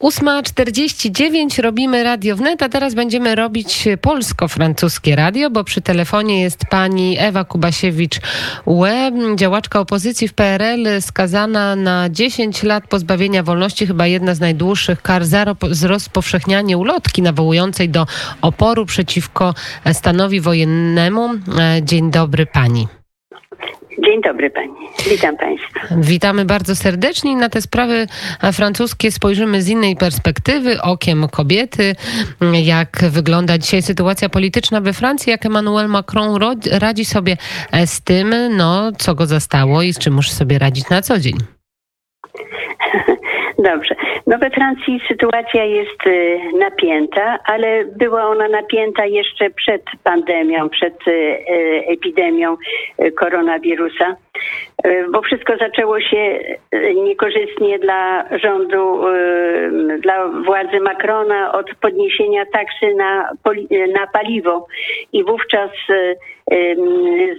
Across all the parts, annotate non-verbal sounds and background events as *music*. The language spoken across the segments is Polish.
8.49 robimy Radio Wnet, a teraz będziemy robić polsko-francuskie radio, bo przy telefonie jest pani Ewa Kubasiewicz-Łe, działaczka opozycji w PRL, skazana na 10 lat pozbawienia wolności, chyba jedna z najdłuższych kar za rozpowszechnianie ulotki nawołującej do oporu przeciwko stanowi wojennemu. Dzień dobry pani. Dzień dobry Pani. Witam Państwa. Witamy bardzo serdecznie. Na te sprawy francuskie spojrzymy z innej perspektywy, okiem kobiety. Jak wygląda dzisiaj sytuacja polityczna we Francji, jak Emmanuel Macron radzi sobie z tym, no, co go zastało i z czym musi sobie radzić na co dzień. Dobrze. No we Francji sytuacja jest y, napięta, ale była ona napięta jeszcze przed pandemią, przed y, y, epidemią koronawirusa, bo wszystko zaczęło się niekorzystnie dla rządu, dla władzy Macrona od podniesienia taksy na, na paliwo i wówczas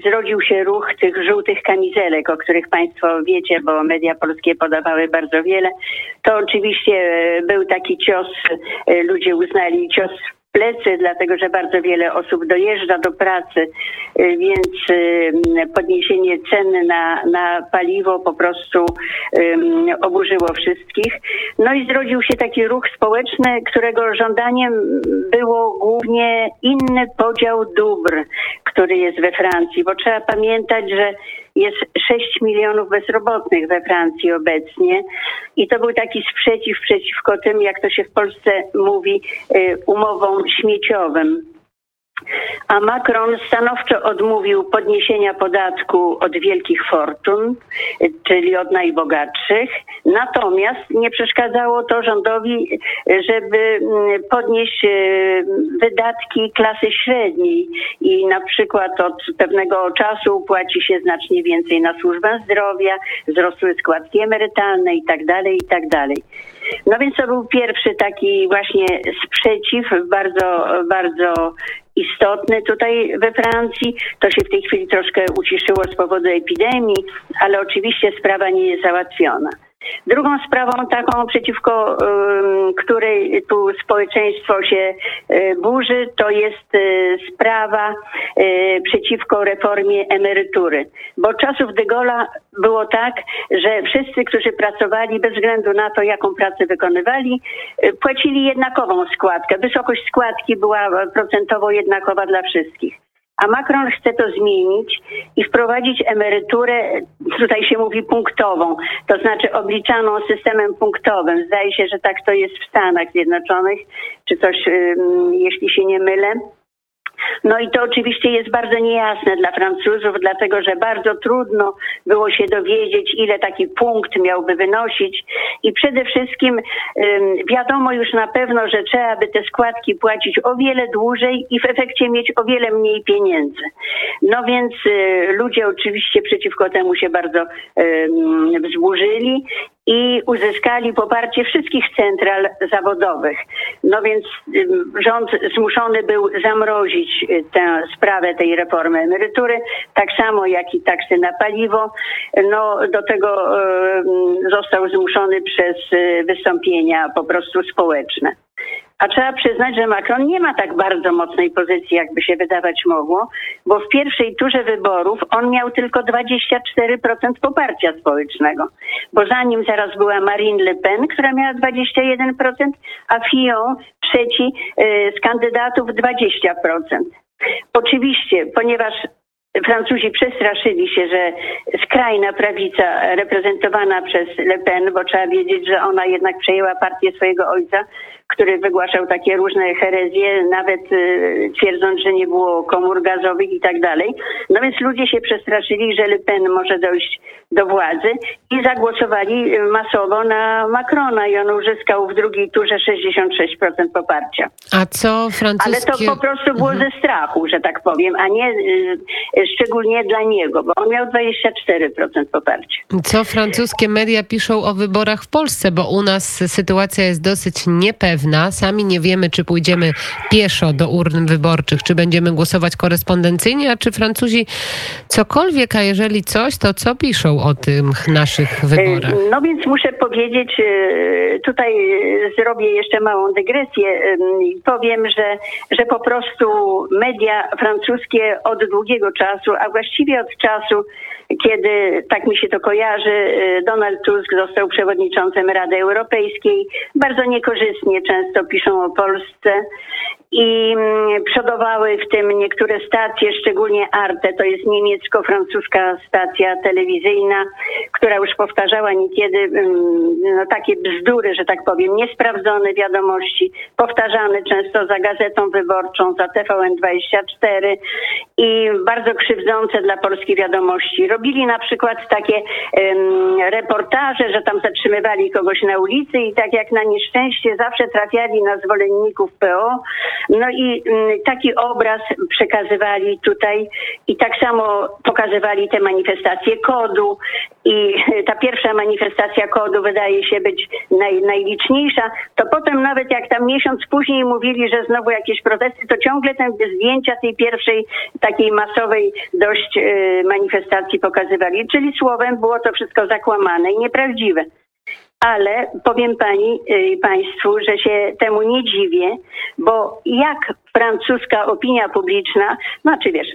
zrodził się ruch tych żółtych kamizelek, o których Państwo wiecie, bo media polskie podawały bardzo wiele. To oczywiście e, był taki cios, e, ludzie uznali cios plecy, dlatego że bardzo wiele osób dojeżdża do pracy, y, więc y, podniesienie cen na, na paliwo po prostu oburzyło wszystkich. No i zrodził się taki ruch społeczny, którego żądaniem było głównie inny podział dóbr, który jest we Francji, bo trzeba pamiętać, że jest 6 milionów bezrobotnych we Francji obecnie i to był taki sprzeciw przeciwko tym, jak to się w Polsce mówi, y, umowom śmieciowym. A Macron stanowczo odmówił podniesienia podatku od wielkich fortun, czyli od najbogatszych. Natomiast nie przeszkadzało to rządowi, żeby mm, podnieść e, wydatki klasy średniej i na przykład od pewnego czasu płaci się znacznie więcej na służbę zdrowia, wzrosły składki emerytalne itd., tak itd. Tak no więc to był pierwszy taki właśnie sprzeciw, bardzo, bardzo istotny tutaj we Francji. To się w tej chwili troszkę uciszyło z powodu epidemii, ale oczywiście sprawa nie jest załatwiona. Drugą sprawą taką, przeciwko której tu społeczeństwo się y, burzy, to jest y, sprawa y, przeciwko reformie emerytury. Bo czasów de Gaulle'a było tak, że wszyscy, którzy pracowali, bez względu na to, jaką pracę wykonywali, płacili jednakową składkę. Wysokość składki była procentowo jednakowa dla wszystkich. A Macron chce to zmienić i wprowadzić emeryturę, tutaj się mówi punktową, to znaczy obliczaną systemem punktowym. Zdaje się, że tak to jest w Stanach Zjednoczonych, czy coś, jeśli się nie mylę. No i to oczywiście jest bardzo niejasne dla Francuzów, dlatego że bardzo trudno było się dowiedzieć, ile taki punkt miałby wynosić i przede wszystkim wiadomo już na pewno, że trzeba by te składki płacić o wiele dłużej i w efekcie mieć o wiele mniej pieniędzy. No więc y, ludzie oczywiście przeciwko temu się bardzo wzburzyli i uzyskali poparcie wszystkich central zawodowych. No więc rząd zmuszony był zamrozić y, tę sprawę tej reformy emerytury, tak samo jak i taksy na paliwo. No do tego został zmuszony przez y, wystąpienia po prostu społeczne. A trzeba przyznać, że Macron nie ma tak bardzo mocnej pozycji, jakby się wydawać mogło, bo w pierwszej turze wyborów on miał tylko 24% poparcia społecznego, bo za nim zaraz była Marine Le Pen, która miała 21%, a Fillon trzeci y, z kandydatów 20%. Oczywiście, ponieważ Francuzi przestraszyli się, że skrajna prawica reprezentowana przez Le Pen, bo trzeba wiedzieć, że ona jednak przejęła partię swojego ojca, który wygłaszał takie różne herezje, nawet y, twierdząc, że nie było komór gazowych i tak dalej. No więc ludzie się przestraszyli, że Le Pen może dojść do władzy i zagłosowali y, masowo na Macrona i on uzyskał w drugiej turze 66% poparcia. A co francuskie... Ale to po prostu było mhm. ze strachu, że tak powiem, a nie y, szczególnie dla niego, bo on miał 24% poparcia. Co francuskie media piszą o wyborach w Polsce, bo u nas sytuacja jest dosyć niepewna. Sami nie wiemy, czy pójdziemy pieszo do urn wyborczych, czy będziemy głosować korespondencyjnie, a czy Francuzi cokolwiek, a jeżeli coś, to co piszą o tych naszych wyborach? No więc muszę powiedzieć, tutaj zrobię jeszcze małą dygresję powiem, że, że po prostu media francuskie od długiego czasu, a właściwie od czasu, kiedy, tak mi się to kojarzy, y, Donald Tusk został przewodniczącym Rady Europejskiej. Bardzo niekorzystnie często piszą o Polsce i mm, przodowały w tym niektóre stacje, szczególnie Arte, to jest niemiecko-francuska stacja telewizyjna, która już powtarzała niekiedy mm, no, takie bzdury, że tak powiem, niesprawdzone wiadomości, powtarzane często za gazetą wyborczą, za TVN24 i bardzo krzywdzące dla polskiej wiadomości. Robili na przykład takie um, reportaże, że tam zatrzymywali kogoś na ulicy i tak jak na nieszczęście zawsze trafiali na zwolenników PO, no i mm, taki obraz przekazywali tutaj i tak samo pokazywali te manifestacje kodu. I *laughs* ta pierwsza manifestacja kodu wydaje się być naj, najliczniejsza, to potem nawet jak tam miesiąc później mówili, że znowu jakieś protesty, to ciągle te zdjęcia tej pierwszej takiej masowej dość y, manifestacji pokazywali. Czyli słowem było to wszystko zakłamane i nieprawdziwe ale powiem pani y, państwu, że się temu nie dziwię, bo jak francuska opinia publiczna, znaczy wiesz,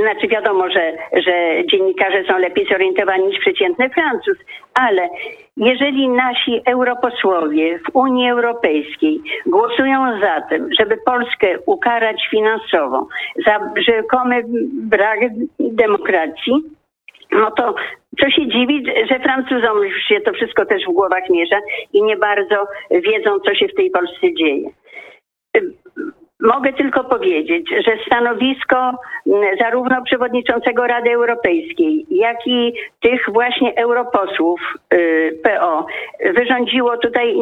znaczy wiadomo, że, że dziennikarze są lepiej zorientowani niż przeciętny Francuz, ale jeżeli nasi europosłowie w Unii Europejskiej głosują za tym, żeby Polskę ukarać finansowo za rzekomy brak demokracji, no to co się dziwić, że Francuzom już się to wszystko też w głowach mierza i nie bardzo wiedzą, co się w tej Polsce dzieje. Mogę tylko powiedzieć, że stanowisko zarówno przewodniczącego Rady Europejskiej, jak i tych właśnie europosłów y, PO wyrządziło tutaj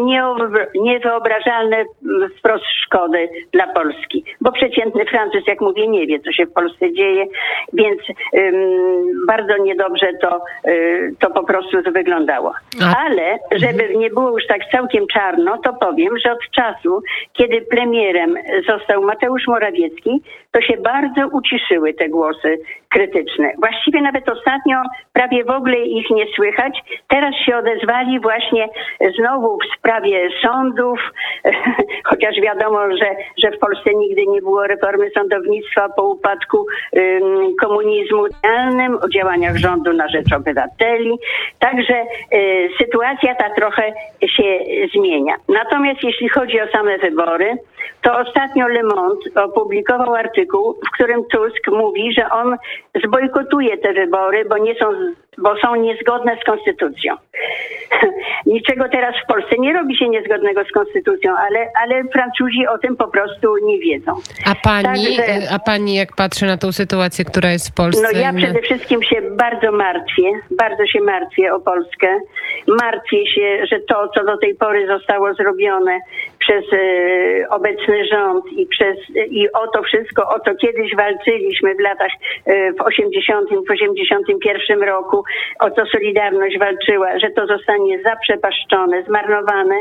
niewyobrażalne wprost szkody dla Polski. Bo przeciętny Francuz, jak mówię, nie wie, co się w Polsce dzieje, więc bardzo niedobrze to, y, to po prostu wyglądało. Ale żeby nie było już tak całkiem czarno, to powiem, że od czasu, kiedy premierem został został Mateusz Morawiecki, to się bardzo uciszyły te głosy krytyczne. Właściwie nawet ostatnio prawie w ogóle ich nie słychać. Teraz się odezwali właśnie znowu w sprawie sądów, *laughs* chociaż wiadomo, że, że w Polsce nigdy nie było reformy sądownictwa po upadku komunizmu realnym, o działaniach rządu na rzecz obywateli. Także y, sytuacja ta trochę się zmienia. Natomiast jeśli chodzi o same wybory, to ostatnio Le Monde opublikował artykuł, w którym Tusk mówi, że on zbojkotuje te wybory, bo nie są, bo są niezgodne z konstytucją. *laughs* Niczego teraz w Polsce nie robi się niezgodnego z konstytucją, ale, ale Francuzi o tym po prostu nie wiedzą. A pani, Także, a pani jak patrzy na tą sytuację, która jest w Polsce? No ja przede wszystkim się bardzo martwię, bardzo się martwię o Polskę. Martwię się, że to, co do tej pory zostało zrobione przez e, obecny rząd i przez i o to wszystko, o to kiedyś walczyliśmy w latach e, w 80, w 81 roku, o co Solidarność walczyła, że to zostanie zaprzepaszczone, zmarnowane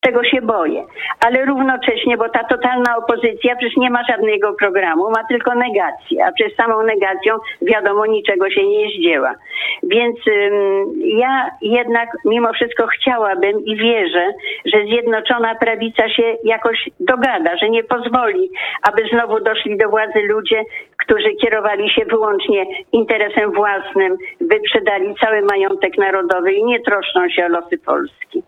tego się boję. Ale równocześnie, bo ta totalna opozycja przecież nie ma żadnego programu, ma tylko negację, a przez samą negacją wiadomo niczego się nie zdzieła. Więc ym, ja jednak mimo wszystko chciałabym i wierzę, że Zjednoczona Prawica się jakoś dogada, że nie pozwoli, aby znowu doszli do władzy ludzie, którzy kierowali się wyłącznie interesem własnym, wyprzedali cały majątek narodowy i nie troszczą się o losy Polski.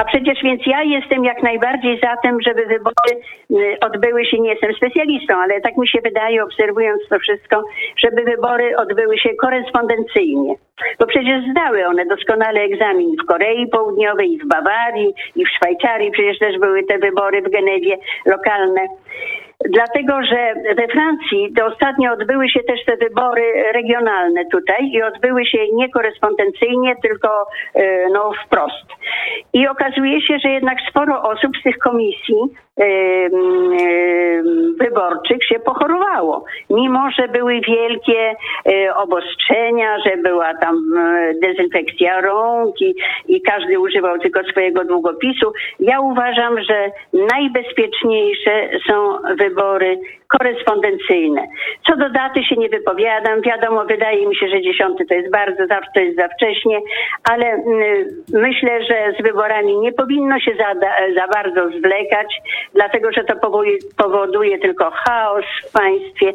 A przecież więc ja jestem jak najbardziej za tym, żeby wybory y, odbyły się, nie jestem specjalistą, ale tak mi się wydaje, obserwując to wszystko, żeby wybory odbyły się korespondencyjnie. Bo przecież zdały one doskonale egzamin w Korei Południowej, i w Bawarii, i w Szwajcarii. Przecież też były te wybory w Genewie lokalne. Dlatego, że we Francji to ostatnio odbyły się też te wybory regionalne tutaj i odbyły się nie korespondencyjnie, tylko e, no, wprost. I okazuje się, że jednak sporo osób z tych komisji wyborczych się pochorowało. Mimo, że były wielkie e, obostrzenia, że była tam e, dezynfekcja rąk i, i każdy używał tylko swojego długopisu, ja uważam, że najbezpieczniejsze są wybory korespondencyjne. Co do daty się nie wypowiadam. Wiadomo, wydaje mi się, że dziesiąty to jest bardzo, zawsze to jest za wcześnie, ale mm, myślę, że z wyborami nie powinno się za, za bardzo zwlekać, dlatego że to powoduje, powoduje tylko chaos w państwie.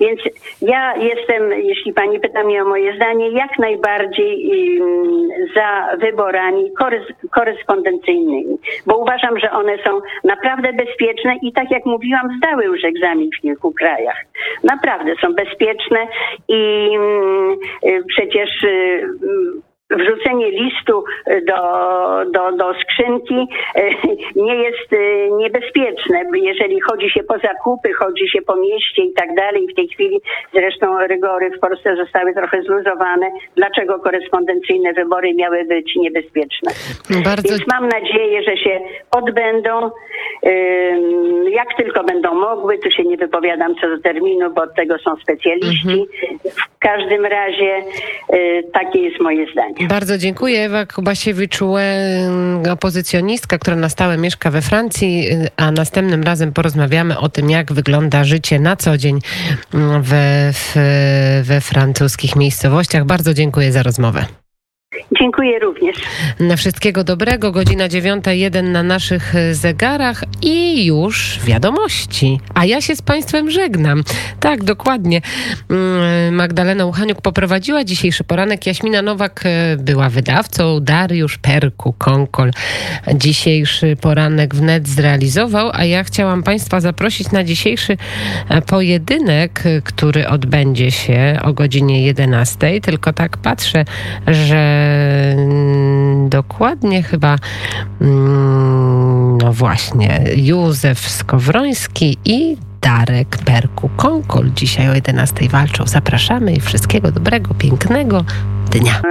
Więc ja jestem, jeśli pani pyta mnie o moje zdanie, jak najbardziej um, za wyborami korespondencyjnymi, bo uważam, że one są naprawdę bezpieczne i tak jak mówiłam, zdały już egzamin kilku krajach. Naprawdę są bezpieczne i mm, y, przecież y, wrzucenie listu do, do, do skrzynki e, *laughs* nie jest e, niebezpieczne, jeżeli chodzi się po zakupy, chodzi się po mieście i tak dalej. W tej chwili zresztą rygory w Polsce zostały trochę zluzowane. Dlaczego korespondencyjne wybory miały być niebezpieczne? Bardzo... Więc mam nadzieję, że się odbędą. Jak tylko będą mogły, tu się nie wypowiadam co do terminu, bo od tego są specjaliści. Mhm. W każdym razie e, takie jest moje zdanie. Bardzo dziękuję. Ewa Kubasiewicz, opozycjonistka, która na stałe mieszka we Francji, a następnym razem porozmawiamy o tym, jak wygląda życie na co dzień we, we francuskich miejscowościach. Bardzo dziękuję za rozmowę. Dziękuję również. Na wszystkiego dobrego. Godzina 9.01 na naszych zegarach i już wiadomości. A ja się z Państwem żegnam. Tak, dokładnie. Mm, Magdalena Uchaniuk poprowadziła dzisiejszy poranek. Jaśmina Nowak e, była wydawcą. Dariusz Perku, Konkol dzisiejszy poranek wnet zrealizował. A ja chciałam Państwa zaprosić na dzisiejszy e, pojedynek, który odbędzie się o godzinie 11. Tylko tak patrzę, że dokładnie chyba, mm, no właśnie, Józef Skowroński i Darek Perku Konkol dzisiaj o 11 walczą. Zapraszamy i wszystkiego dobrego, pięknego dnia.